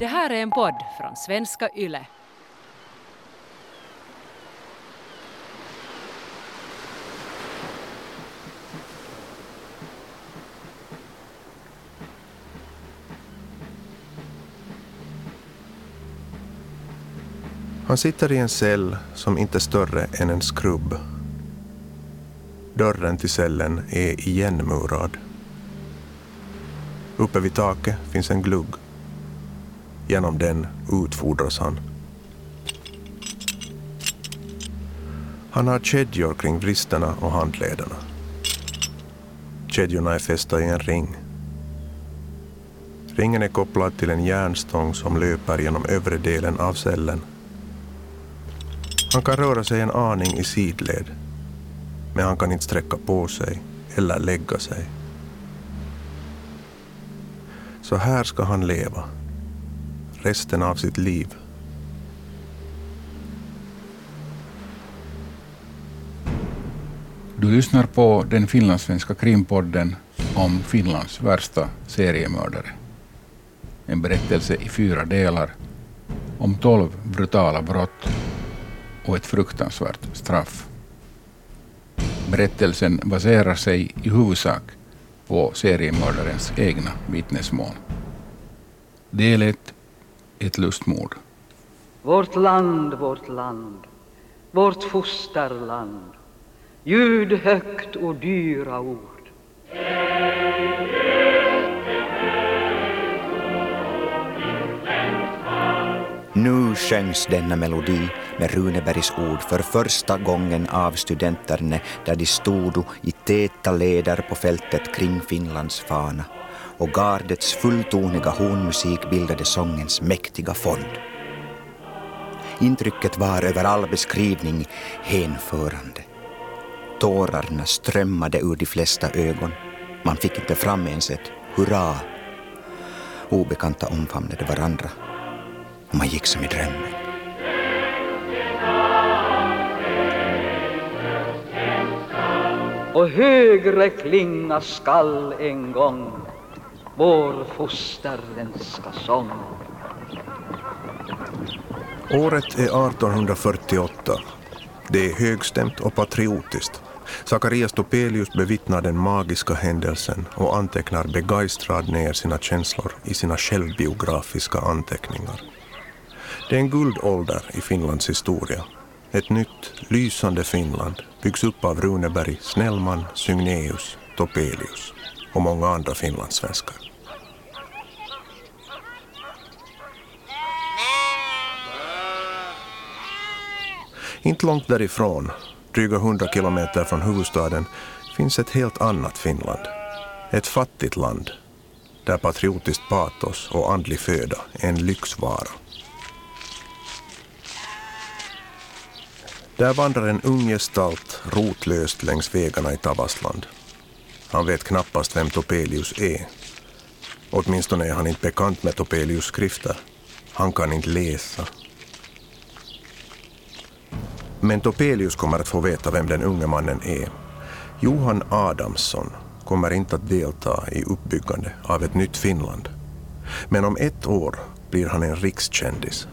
Det här är en podd från svenska YLE. Han sitter i en cell som inte är större än en skrubb. Dörren till cellen är igenmurad. Uppe vid taket finns en glugg. Genom den utfodras han. Han har kedjor kring vristerna och handlederna. Kedjorna är fästa i en ring. Ringen är kopplad till en järnstång som löper genom övre delen av cellen. Han kan röra sig en aning i sidled, men han kan inte sträcka på sig eller lägga sig. Så här ska han leva resten av sitt liv. Du lyssnar på den finlandssvenska krimpodden om Finlands värsta seriemördare. En berättelse i fyra delar om tolv brutala brott och ett fruktansvärt straff. Berättelsen baserar sig i huvudsak på seriemördarens egna vittnesmål. Del 1. Ett lustmord. Vårt land, vårt land, vårt fosterland, ljud högt och dyra ord. Nu sjöngs denna melodi med Runebergs ord för första gången av studenterna där de stod i täta leder på fältet kring Finlands fana och gardets fulltoniga hornmusik bildade sångens mäktiga fond. Intrycket var över all beskrivning hänförande. Tårarna strömmade ur de flesta ögon. Man fick inte fram ens ett hurra. Obekanta omfamnade varandra och man gick som i drömmen. Och högre klinga skall en gång vår fosterländska sång. Året är 1848. Det är högstämt och patriotiskt. Sakarias Topelius bevittnar den magiska händelsen och antecknar begeistrad ner sina känslor i sina självbiografiska anteckningar. Det är en guldålder i Finlands historia. Ett nytt, lysande Finland byggs upp av Runeberg, Snellman, Sygneus, Topelius och många andra finlandssvenskar. Inte långt därifrån, dryga hundra kilometer från huvudstaden, finns ett helt annat Finland. Ett fattigt land, där patriotiskt patos och andlig föda är en lyxvara. Där vandrar en ung gestalt rotlöst längs vägarna i Tavastland. Han vet knappast vem Topelius är. Åtminstone är han inte bekant med Topelius skrifter. Han kan inte läsa. Men Topelius kommer att få veta vem den unge mannen är. Johan Adamsson kommer inte att delta i uppbyggande av ett nytt Finland. Men om ett år blir han en rikskändis.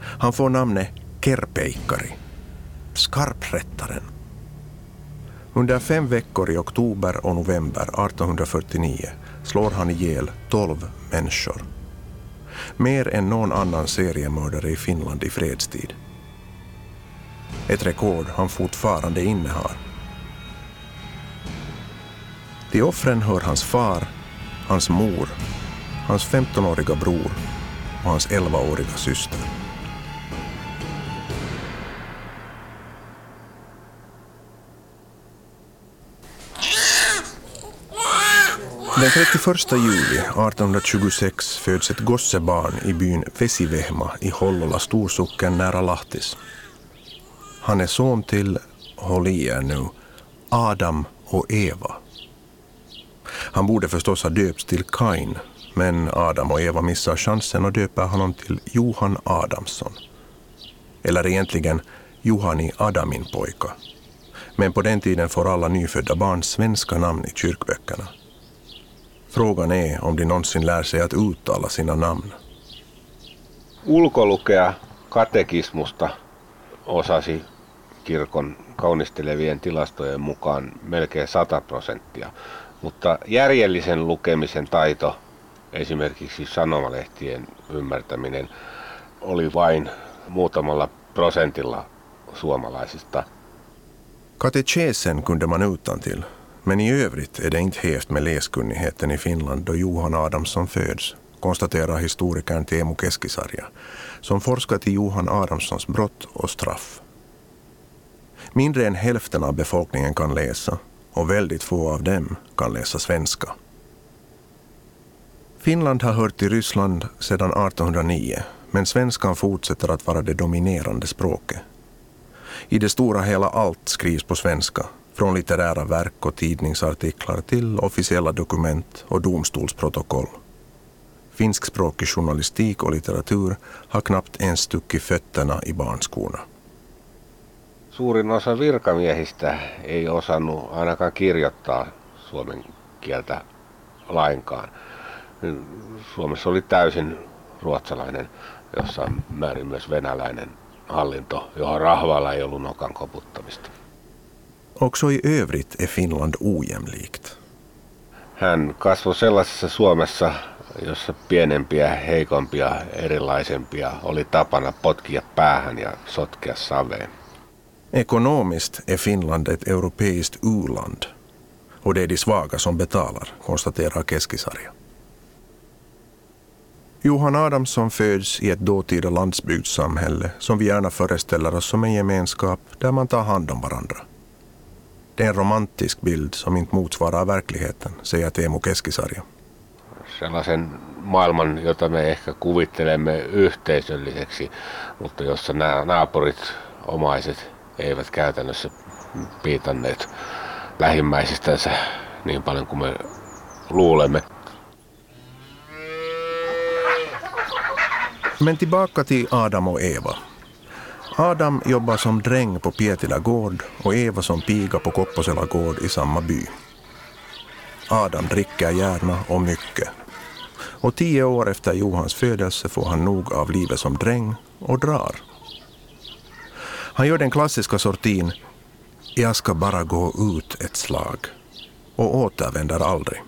Han får namnet Kerpeikkari, skarprättaren. Under fem veckor i oktober och november 1849 slår han ihjäl tolv människor. Mer än någon annan seriemördare i Finland i fredstid. Ett rekord han fortfarande innehar. Till offren hör hans far, hans mor, hans 15-åriga bror och hans 11-åriga syster. Den 31 juli 1826 föds ett gossebarn i byn Vesivehma i Hollola storsocken nära Lahtis. Han är son till, håll i er nu, Adam och Eva. Han borde förstås ha döpts till Kain, men Adam och Eva missar chansen och döper honom till Johan Adamsson. Eller egentligen Johani Adamin pojka. Men på den tiden får alla nyfödda barn svenska namn i kyrkböckerna. Frågan är om de någonsin lär sig att uttala sina namn. Ulkolukea katekismusta osasi kirkon kaunistelevien tilastojen mukaan melkein 100 prosenttia, mutta järjellisen lukemisen taito, esimerkiksi sanomalehtien ymmärtäminen, oli vain muutamalla prosentilla suomalaisista. Katekesen kunde man utantill, men i övrigt är det inte hävt med läskunnigheten i Finland då Johan Adamsson föds, konstaterar historikern Teemu Keskisarja, som forskat i Johan Adamssons brott och straff. Mindre än hälften av befolkningen kan läsa och väldigt få av dem kan läsa svenska. Finland har hört till Ryssland sedan 1809 men svenskan fortsätter att vara det dominerande språket. I det stora hela allt skrivs på svenska, från litterära verk och tidningsartiklar till officiella dokument och domstolsprotokoll. Finskspråkig journalistik och litteratur har knappt ens stuckit fötterna i barnskorna. Suurin osa virkamiehistä ei osannut ainakaan kirjoittaa suomen kieltä lainkaan. Suomessa oli täysin ruotsalainen, jossain määrin myös venäläinen hallinto, johon rahvalla ei ollut nokan koputtamista. Också i övrigt är Finland ojämlikt. Hän kasvoi sellaisessa Suomessa, jossa pienempiä, heikompia, erilaisempia oli tapana potkia päähän ja sotkea saveen. Ekonomiskt är Finland ett europeiskt u-land och det är de svaga som betalar, konstaterar Keskisarja. Johan Adamsson föds i ett dåtida landsbygdssamhälle som vi gärna föreställer oss som en gemenskap där man tar hand om varandra. Det är en romantisk bild som inte motsvarar verkligheten, säger Teemu Keskisarja. Sellaisen maailman, jota me ehkä kuvittelemme yhteisölliseksi, mutta jossa nämä naapurit, omaiset eivät käytännössä piitanneet lähimmäisistänsä niin paljon kuin me luulemme. Men tillbaka till Adam och Eva. Adam jobbar som dräng på Pietila gård och Eva som piga på Kopposela gård i samma by. Adam dricker gärna och mycket. Och tio år efter Johans födelse får han nog av livet som dräng och drar. Han gör den klassiska sortin ”jag ska bara gå ut ett slag” och återvänder aldrig.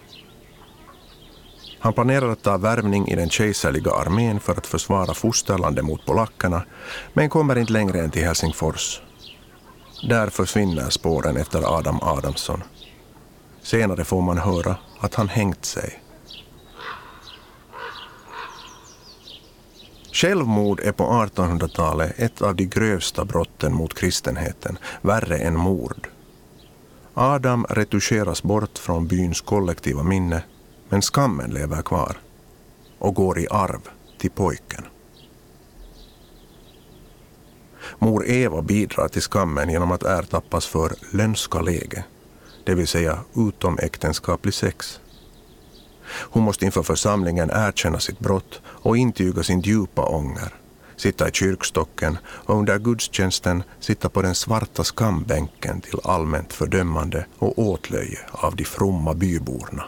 Han planerar att ta värvning i den kejserliga armén för att försvara fosterlandet mot polackerna, men kommer inte längre än till Helsingfors. Där försvinner spåren efter Adam Adamsson. Senare får man höra att han hängt sig. Självmord är på 1800-talet ett av de grövsta brotten mot kristenheten, värre än mord. Adam retuscheras bort från byns kollektiva minne men skammen lever kvar och går i arv till pojken. Mor Eva bidrar till skammen genom att ertappas för lönska läge, det vill säga utomäktenskaplig sex. Hon måste inför församlingen erkänna sitt brott och intyga sin djupa ånger, sitta i kyrkstocken och under gudstjänsten sitta på den svarta skambänken till allmänt fördömande och åtlöje av de fromma byborna.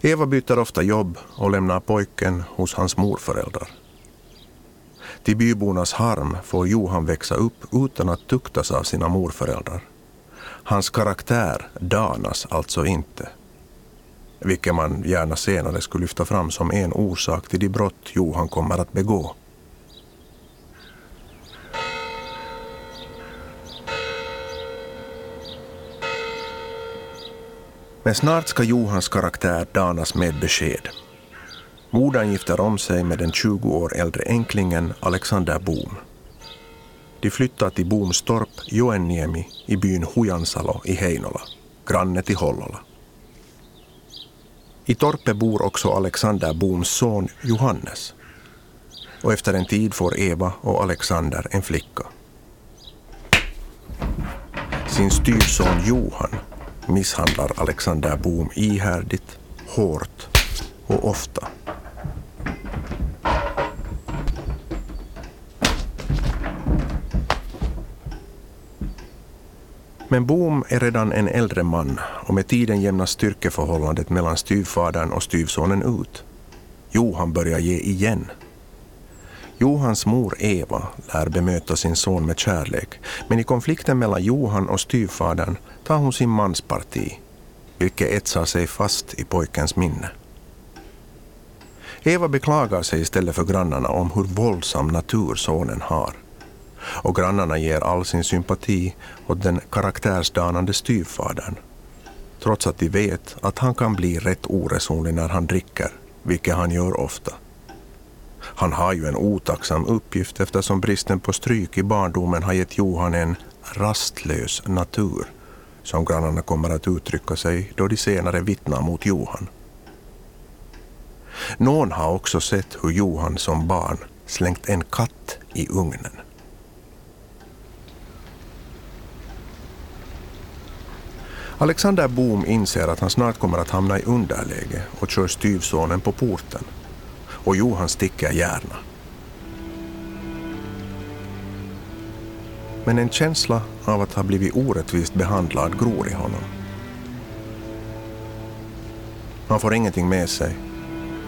Eva byter ofta jobb och lämnar pojken hos hans morföräldrar. Till bybornas harm får Johan växa upp utan att tuktas av sina morföräldrar. Hans karaktär danas alltså inte, vilket man gärna senare skulle lyfta fram som en orsak till de brott Johan kommer att begå. Men snart ska Johans karaktär danas med besked. Modern gifter om sig med den 20 år äldre änklingen Alexander Bohm. De flyttar till Boomstorp, Joenniemi i byn Hujansalo i Heinola, granne till Hollola. I torpet bor också Alexander Booms son Johannes. Och efter en tid får Eva och Alexander en flicka. Sin styrson Johan misshandlar Alexander Boom ihärdigt, hårt och ofta. Men Boom är redan en äldre man och med tiden jämnas styrkeförhållandet mellan styvfadern och styvsonen ut. Johan börjar ge igen. Johans mor Eva lär bemöta sin son med kärlek, men i konflikten mellan Johan och styvfadern tar hon sin mans parti, vilket etsar sig fast i pojkens minne. Eva beklagar sig istället för grannarna om hur våldsam natur sonen har. Och grannarna ger all sin sympati åt den karaktärsdanande styvfadern. Trots att de vet att han kan bli rätt oresonlig när han dricker, vilket han gör ofta. Han har ju en otacksam uppgift eftersom bristen på stryk i barndomen har gett Johan en rastlös natur, som grannarna kommer att uttrycka sig då de senare vittnar mot Johan. Någon har också sett hur Johan som barn slängt en katt i ugnen. Alexander Boom inser att han snart kommer att hamna i underläge och kör styvsonen på porten. Och Johan sticker gärna. Men en känsla av att ha blivit orättvist behandlad gror i honom. Han får ingenting med sig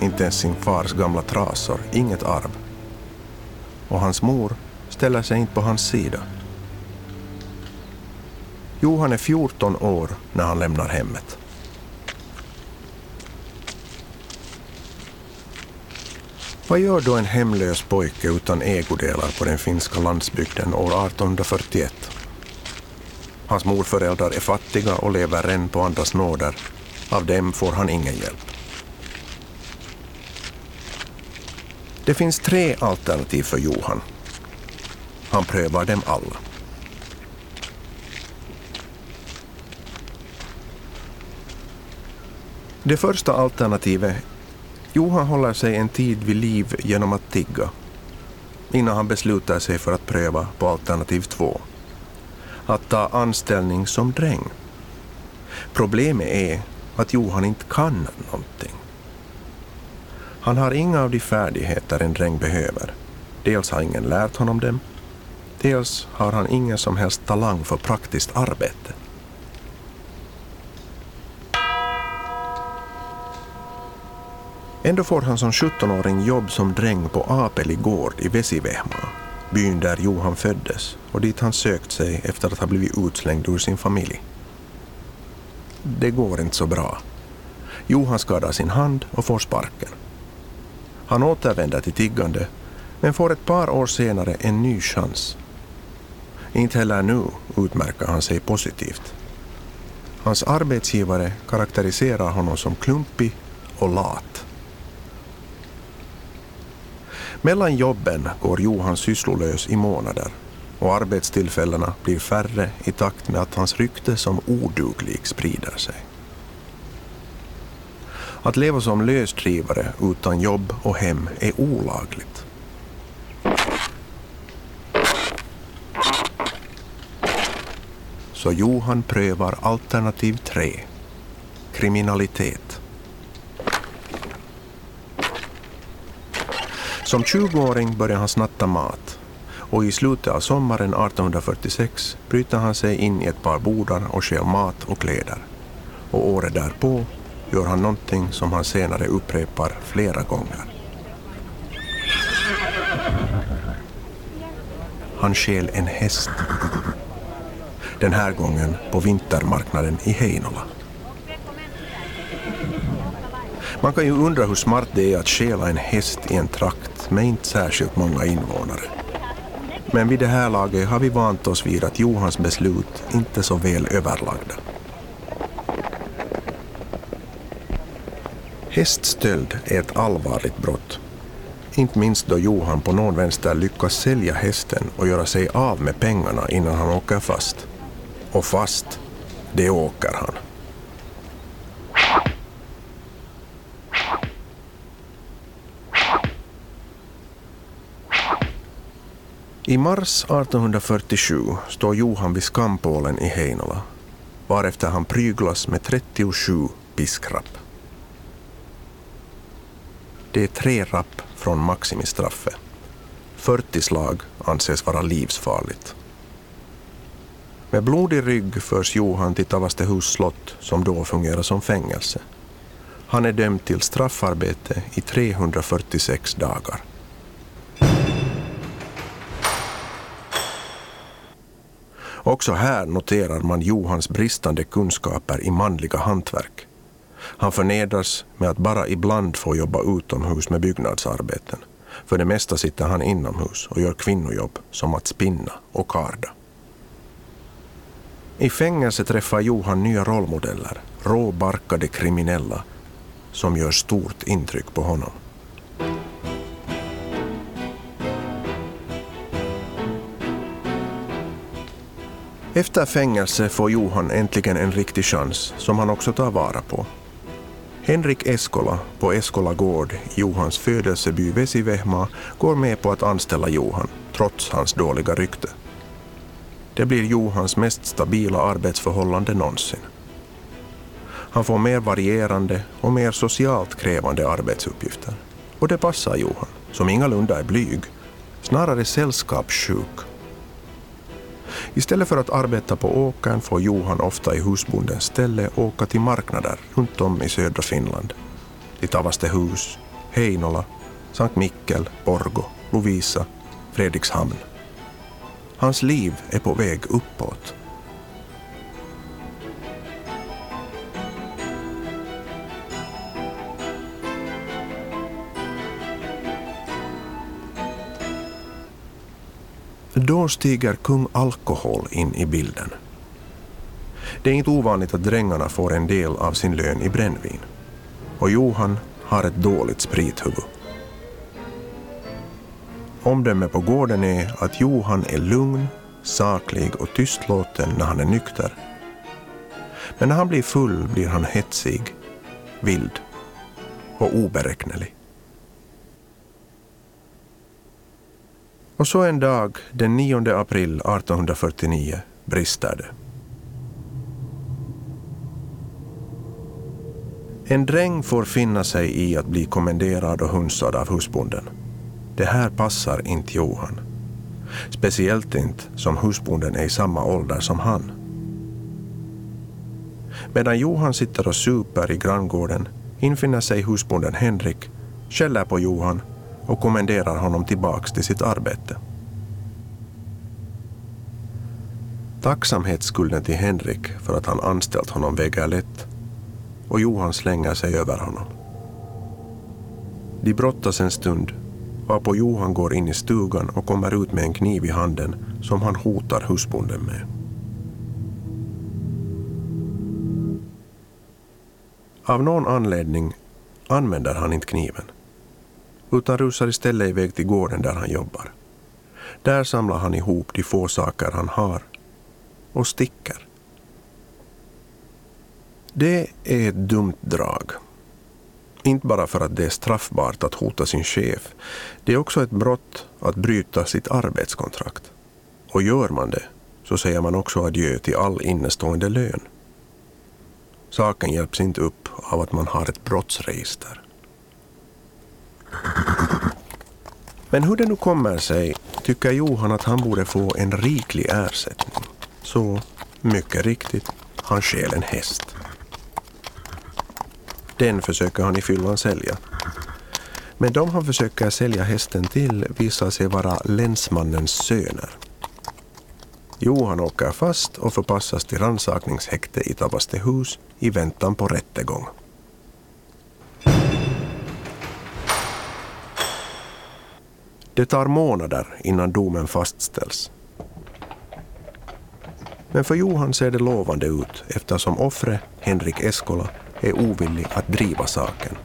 inte ens sin fars gamla trasor, inget arv. Och hans mor ställer sig inte på hans sida. Johan är 14 år när han lämnar hemmet. Vad gör då en hemlös pojke utan ägodelar på den finska landsbygden år 1841? Hans morföräldrar är fattiga och lever än på andras nåder. Av dem får han ingen hjälp. Det finns tre alternativ för Johan. Han prövar dem alla. Det första alternativet Johan håller sig en tid vid liv genom att tigga innan han beslutar sig för att pröva på alternativ två. Att ta anställning som dräng. Problemet är att Johan inte kan någonting. Han har inga av de färdigheter en dräng behöver. Dels har ingen lärt honom dem, dels har han ingen som helst talang för praktiskt arbete. Ändå får han som 17-åring jobb som dräng på Apeli gård i Vesivehma, byn där Johan föddes och dit han sökt sig efter att ha blivit utslängd ur sin familj. Det går inte så bra. Johan skadar sin hand och får sparken. Han återvänder till tiggande men får ett par år senare en ny chans. Inte heller nu utmärker han sig positivt. Hans arbetsgivare karaktäriserar honom som klumpig och lat. Mellan jobben går Johan sysslolös i månader och arbetstillfällena blir färre i takt med att hans rykte som oduglig sprider sig. Att leva som lösdrivare utan jobb och hem är olagligt. Så Johan prövar alternativ 3. Kriminalitet. Som 20-åring börjar han snatta mat och i slutet av sommaren 1846 bryter han sig in i ett par bodar och stjäl mat och kläder. Och året därpå gör han någonting som han senare upprepar flera gånger. Han stjäl en häst. Den här gången på vintermarknaden i Heinola. Man kan ju undra hur smart det är att stjäla en häst i en trakt med inte särskilt många invånare. Men vid det här laget har vi vant oss vid att Johans beslut inte är så väl överlagda. Häststöld är ett allvarligt brott. Inte minst då Johan på någon vänster lyckas sälja hästen och göra sig av med pengarna innan han åker fast. Och fast, det åker han. I mars 1847 står Johan vid skampålen i Heinola, varefter han pryglas med 37 piskrapp. Det är tre rapp från maximistraffet. 40 slag anses vara livsfarligt. Med blodig rygg förs Johan till Tavastehus slott som då fungerar som fängelse. Han är dömd till straffarbete i 346 dagar. Också här noterar man Johans bristande kunskaper i manliga hantverk. Han förnedras med att bara ibland få jobba utomhus med byggnadsarbeten. För det mesta sitter han inomhus och gör kvinnojobb som att spinna och karda. I fängelse träffar Johan nya rollmodeller, råbarkade kriminella, som gör stort intryck på honom. Efter fängelse får Johan äntligen en riktig chans som han också tar vara på. Henrik Eskola på Eskola gård, Johans födelseby Vesivehma, går med på att anställa Johan, trots hans dåliga rykte. Det blir Johans mest stabila arbetsförhållande någonsin. Han får mer varierande och mer socialt krävande arbetsuppgifter. Och det passar Johan, som ingalunda är blyg, snarare sällskapssjuk Istället för att arbeta på åkern får Johan ofta i husbondens ställe åka till marknader runt om i södra Finland. Till Tavastehus, Heinola, Sankt Mikkel, Borgo, Lovisa, Fredrikshamn. Hans liv är på väg uppåt. Då stiger kung Alkohol in i bilden. Det är inte ovanligt att drängarna får en del av sin lön i brännvin. Och Johan har ett dåligt sprithuvud. Omdömet på gården är att Johan är lugn, saklig och tystlåten när han är nykter. Men när han blir full blir han hetsig, vild och oberäknelig. Och så en dag den 9 april 1849 brister det. En dräng får finna sig i att bli kommenderad och hunsad av husbonden. Det här passar inte Johan. Speciellt inte som husbonden är i samma ålder som han. Medan Johan sitter och super i granngården infinner sig husbonden Henrik, skäller på Johan och kommenderar honom tillbaks till sitt arbete. Tacksamhetsskulden till Henrik för att han anställt honom väger lätt och Johan slänger sig över honom. De brottas en stund varpå Johan går in i stugan och kommer ut med en kniv i handen som han hotar husbonden med. Av någon anledning använder han inte kniven utan rusar istället iväg till gården där han jobbar. Där samlar han ihop de få saker han har och sticker. Det är ett dumt drag. Inte bara för att det är straffbart att hota sin chef. Det är också ett brott att bryta sitt arbetskontrakt. Och gör man det så säger man också adjö till all innestående lön. Saken hjälps inte upp av att man har ett brottsregister. Men hur det nu kommer sig tycker Johan att han borde få en riklig ersättning. Så, mycket riktigt, han stjäl en häst. Den försöker han i fyllan sälja. Men de han försöker sälja hästen till visar sig vara länsmannens söner. Johan åker fast och förpassas till rannsakningshäkte i Tavastehus i väntan på rättegång. Det tar månader innan domen fastställs. Men för Johan ser det lovande ut eftersom offret, Henrik Eskola, är ovillig att driva saken.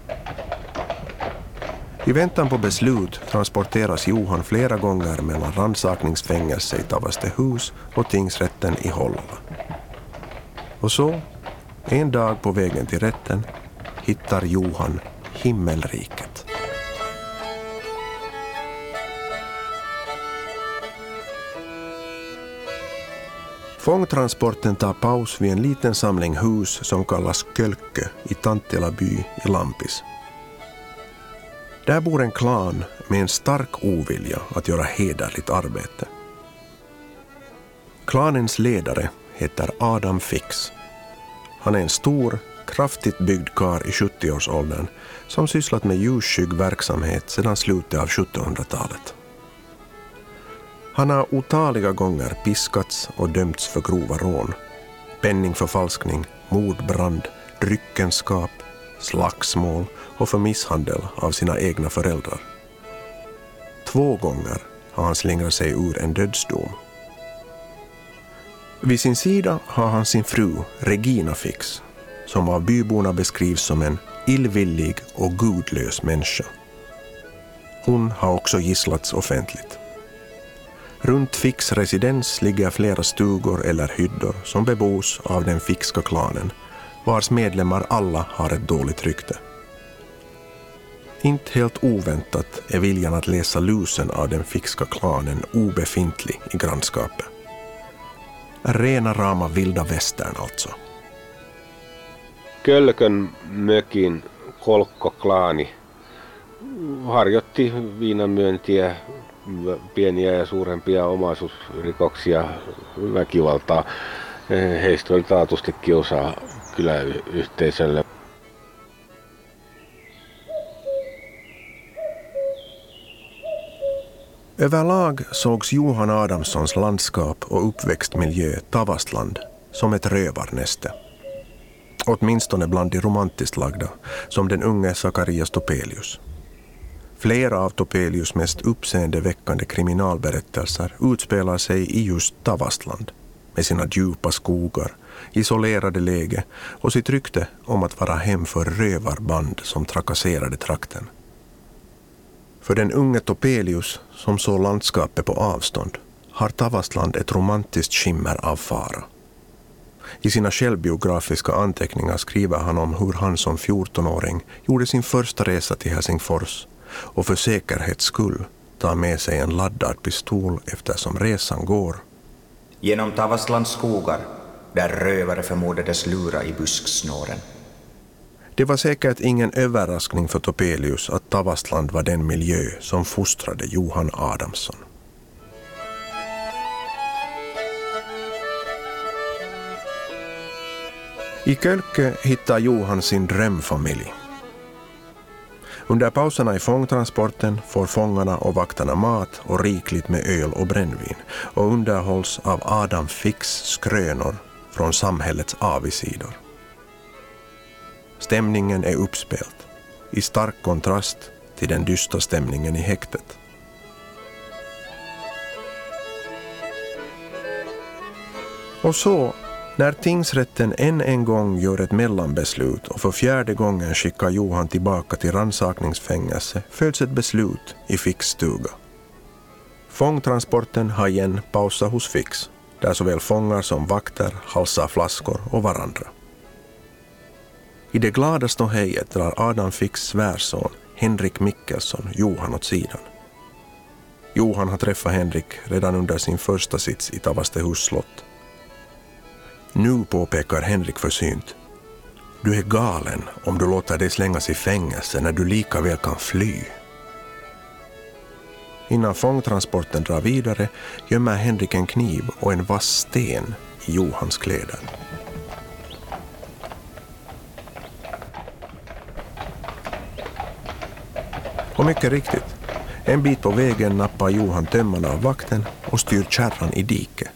I väntan på beslut transporteras Johan flera gånger mellan rannsakningsfängelse i Tavastehus och tingsrätten i Hollola. Och så, en dag på vägen till rätten, hittar Johan himmelriket. Fångtransporten tar paus vid en liten samling hus som kallas Kölkö i Tanttila by i Lampis. Där bor en klan med en stark ovilja att göra hederligt arbete. Klanens ledare heter Adam Fix. Han är en stor, kraftigt byggd kar i 70-årsåldern som sysslat med ljusskygg verksamhet sedan slutet av 1700-talet. Han har otaliga gånger piskats och dömts för grova rån, penningförfalskning, mordbrand, dryckenskap, slagsmål och för misshandel av sina egna föräldrar. Två gånger har han slingrat sig ur en dödsdom. Vid sin sida har han sin fru Regina Fix, som av byborna beskrivs som en illvillig och gudlös människa. Hon har också gisslats offentligt. Runt Ficks residens ligger flera stugor eller hyddor som bebos av den fickska klanen, vars medlemmar alla har ett dåligt rykte. Inte helt oväntat är viljan att läsa lusen av den fickska klanen obefintlig i grannskapet. Rena rama vilda västern alltså. Kölkön mökin kolkkoklaani harjoitti viinanmyöntiä, pieniä ja suurempia omaisuusrikoksia, väkivaltaa. Heistä oli taatusti kiusaa kyläyhteisölle. Överlag sågs Johan Adamssons landskap och uppväxtmiljö Tavastland som ett rövarnäste. Åtminstone bland de romantiskt lagda, som den unge Zacharias Topelius. Flera av Topelius mest uppseendeväckande kriminalberättelser utspelar sig i just Tavastland med sina djupa skogar, isolerade läge och sitt rykte om att vara hem för rövarband som trakasserade trakten. För den unge Topelius, som såg landskapet på avstånd, har Tavastland ett romantiskt skimmer av fara. I sina självbiografiska anteckningar skriver han om hur han som 14-åring gjorde sin första resa till Helsingfors och för säkerhets skull tar med sig en laddad pistol eftersom resan går Genom Tavastlands skogar, där rövare förmodades lura i busksnåren. Det var säkert ingen överraskning för Topelius att Tavastland var den miljö som fostrade Johan Adamsson. I Kölke hittar Johan sin drömfamilj. Under pauserna i fångtransporten får fångarna och vakterna mat och rikligt med öl och brännvin och underhålls av Adam Fix skrönor från samhällets avigsidor. Stämningen är uppspelt, i stark kontrast till den dystra stämningen i häktet. Och så, när tingsrätten än en gång gör ett mellanbeslut och för fjärde gången skickar Johan tillbaka till rannsakningsfängelse följs ett beslut i Fix stuga. Fångtransporten har igen pausat hos Fix, där såväl fångar som vakter halsar flaskor och varandra. I det glada ståhejet drar Adam Fix svärson Henrik Mikkelsson Johan åt sidan. Johan har träffat Henrik redan under sin första sits i Tavastehus slott. Nu påpekar Henrik försynt. Du är galen om du låter dig slängas i fängelse när du lika väl kan fly. Innan fångtransporten drar vidare gömmer Henrik en kniv och en vass sten i Johans kläder. Och mycket riktigt, en bit på vägen nappar Johan tömmarna av vakten och styr kärran i diket.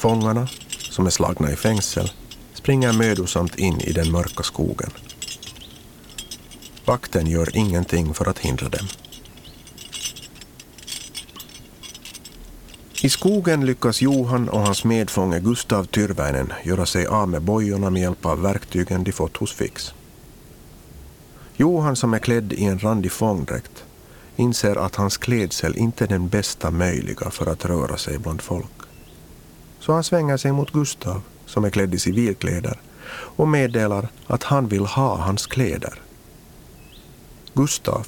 Fångarna, som är slagna i fängsel, springer mödosamt in i den mörka skogen. Vakten gör ingenting för att hindra dem. I skogen lyckas Johan och hans medfånge Gustav Tyrväinen göra sig av med bojorna med hjälp av verktygen de fått hos Fix. Johan som är klädd i en randig fångdräkt inser att hans klädsel inte är den bästa möjliga för att röra sig bland folk. Så han svänger sig mot Gustav som är klädd i civilkläder och meddelar att han vill ha hans kläder. Gustav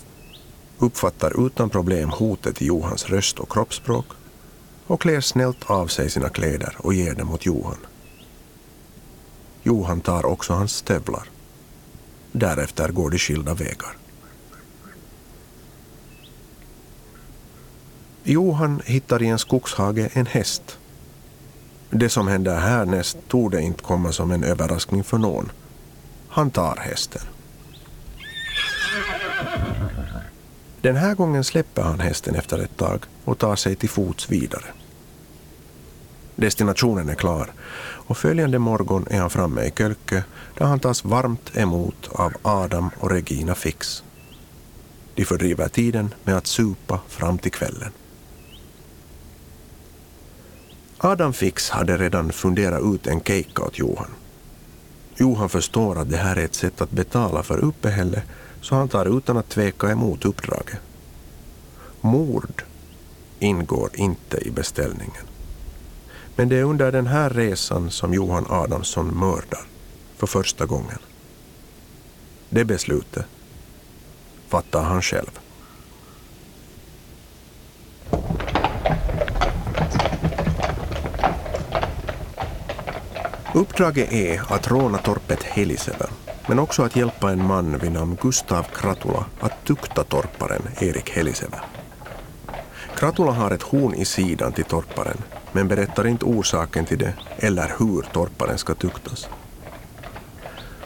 uppfattar utan problem hotet i Johans röst och kroppsspråk och klär snällt av sig sina kläder och ger dem åt Johan. Johan tar också hans stövlar. Därefter går de skilda vägar. Johan hittar i en skogshage en häst. Det som händer härnäst torde inte komma som en överraskning för någon. Han tar hästen. Den här gången släpper han hästen efter ett tag och tar sig till fots vidare. Destinationen är klar och följande morgon är han framme i Kölke där han tas varmt emot av Adam och Regina Fix. De fördriver tiden med att supa fram till kvällen. Adam Fix hade redan funderat ut en keikka åt Johan. Johan förstår att det här är ett sätt att betala för uppehälle så han tar utan att tveka emot uppdraget. Mord ingår inte i beställningen. Men det är under den här resan som Johan Adamsson mördar för första gången. Det beslutet fattar han själv. Uppdraget är att råna torpet Helisevä, men också att hjälpa en man vid namn Gustav Kratula att tukta torparen Erik Helisevä. Kratula har ett horn i sidan till torparen, men berättar inte orsaken till det eller hur torparen ska tuktas.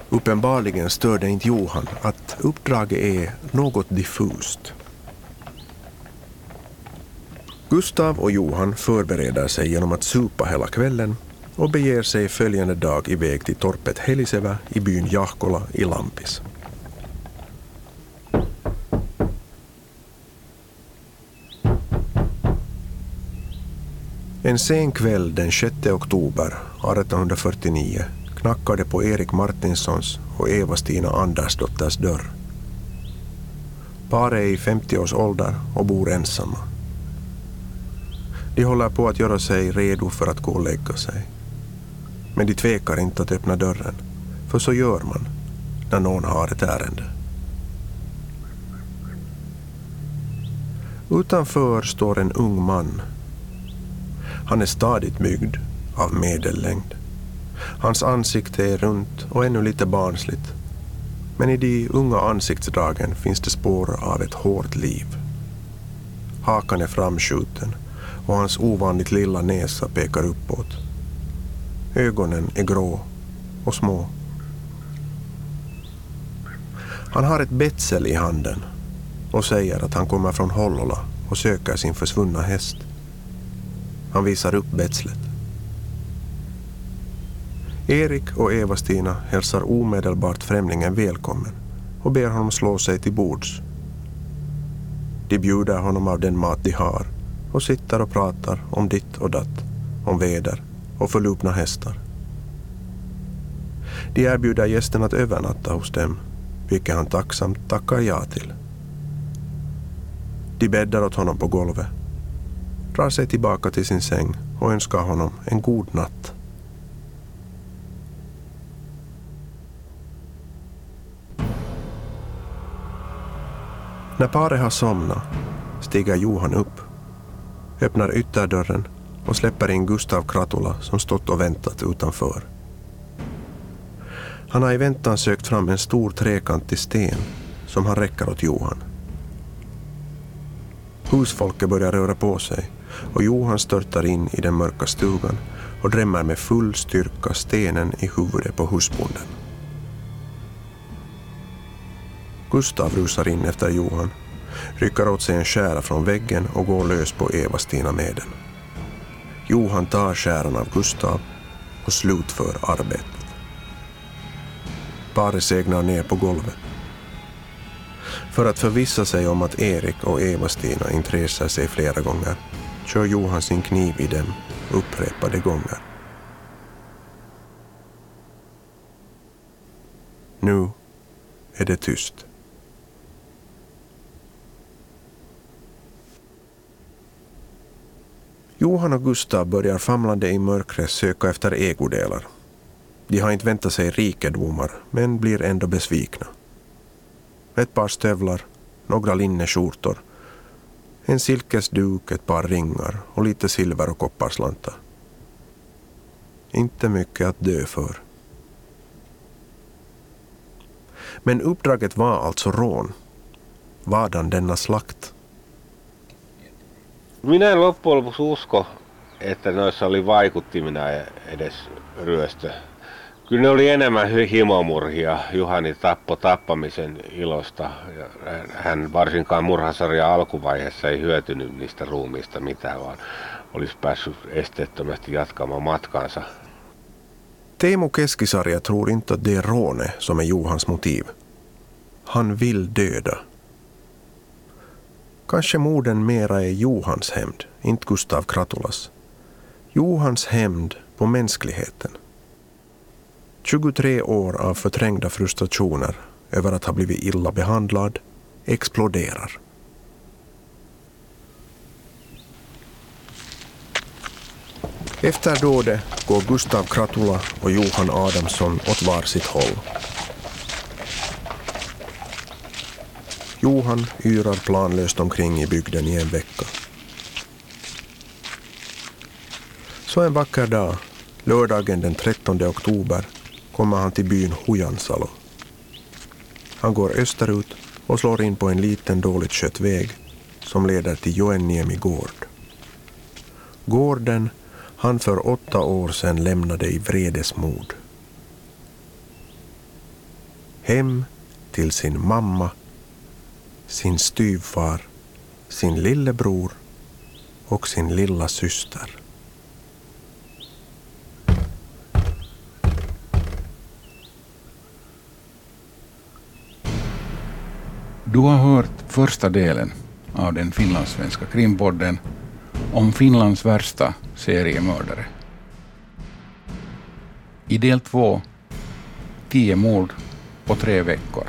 Uppenbarligen stör det inte Johan att uppdraget är något diffust. Gustav och Johan förbereder sig genom att supa hela kvällen och beger sig följande dag iväg till torpet Helisevä i byn Jahkola i Lampis. En sen kväll den 6 oktober 1849 knackade på Erik Martinssons och Eva-Stina Andersdotters dörr. Paret är i 50 års ålder och bor ensamma. De håller på att göra sig redo för att gå och lägga sig. Men de tvekar inte att öppna dörren, för så gör man när någon har ett ärende. Utanför står en ung man. Han är stadigt byggd, av medellängd. Hans ansikte är runt och ännu lite barnsligt. Men i de unga ansiktsdragen finns det spår av ett hårt liv. Hakan är framskjuten och hans ovanligt lilla näsa pekar uppåt. Ögonen är grå och små. Han har ett betsel i handen och säger att han kommer från Hollola och söker sin försvunna häst. Han visar upp betslet. Erik och Eva-Stina hälsar omedelbart främlingen välkommen och ber honom slå sig till bords. De bjuder honom av den mat de har och sitter och pratar om ditt och datt, om väder och förlupna hästar. De erbjuder gästen att övernatta hos dem, vilket han tacksamt tackar ja till. De bäddar åt honom på golvet, drar sig tillbaka till sin säng och önskar honom en god natt. När paret har somnat stiger Johan upp, öppnar ytterdörren och släpper in Gustav Kratula som stått och väntat utanför. Han har i väntan sökt fram en stor trekantig sten som han räcker åt Johan. Husfolket börjar röra på sig och Johan störtar in i den mörka stugan och drämmer med full styrka stenen i huvudet på husbonden. Gustav rusar in efter Johan, rycker åt sig en skära från väggen och går lös på Eva-Stina med den. Johan tar skäran av Gustav och slutför arbetet. Paret segnar ner på golvet. För att förvissa sig om att Erik och Eva-Stina inte reser sig flera gånger kör Johan sin kniv i dem upprepade gånger. Nu är det tyst. Johan och Gustav börjar famlande i mörkret söka efter ägodelar. De har inte väntat sig rikedomar, men blir ändå besvikna. Ett par stövlar, några linneskjortor, en silkesduk, ett par ringar och lite silver och kopparslantar. Inte mycket att dö för. Men uppdraget var alltså rån. Vadan denna slakt? Minä en loppujen lopuksi usko, että noissa oli vaikuttimina edes ryöstö. Kyllä ne oli enemmän himomurhia. Juhani tappo tappamisen ilosta. Hän varsinkaan murhasarja alkuvaiheessa ei hyötynyt niistä ruumiista mitään, vaan olisi päässyt esteettömästi jatkamaan matkaansa. Teemu Keskisarja tror inte det råne som är Johans motiv. Han vill döda. Kanske morden mera är Johans hämnd, inte Gustav Kratulas. Johans hämnd på mänskligheten. 23 år av förträngda frustrationer över att ha blivit illa behandlad exploderar. Efter dådet går Gustav Kratula och Johan Adamsson åt var sitt håll. Johan yrar planlöst omkring i bygden i en vecka. Så en vacker dag, lördagen den 13 oktober, kommer han till byn Hujansalo. Han går österut och slår in på en liten dåligt skött väg som leder till Joenniemi gård. Gården han för åtta år sedan lämnade i vredesmod. Hem till sin mamma, sin styvfar, sin lillebror och sin lilla syster. Du har hört första delen av den finlandssvenska krimpodden om Finlands värsta seriemördare. I del två, tio mord på tre veckor.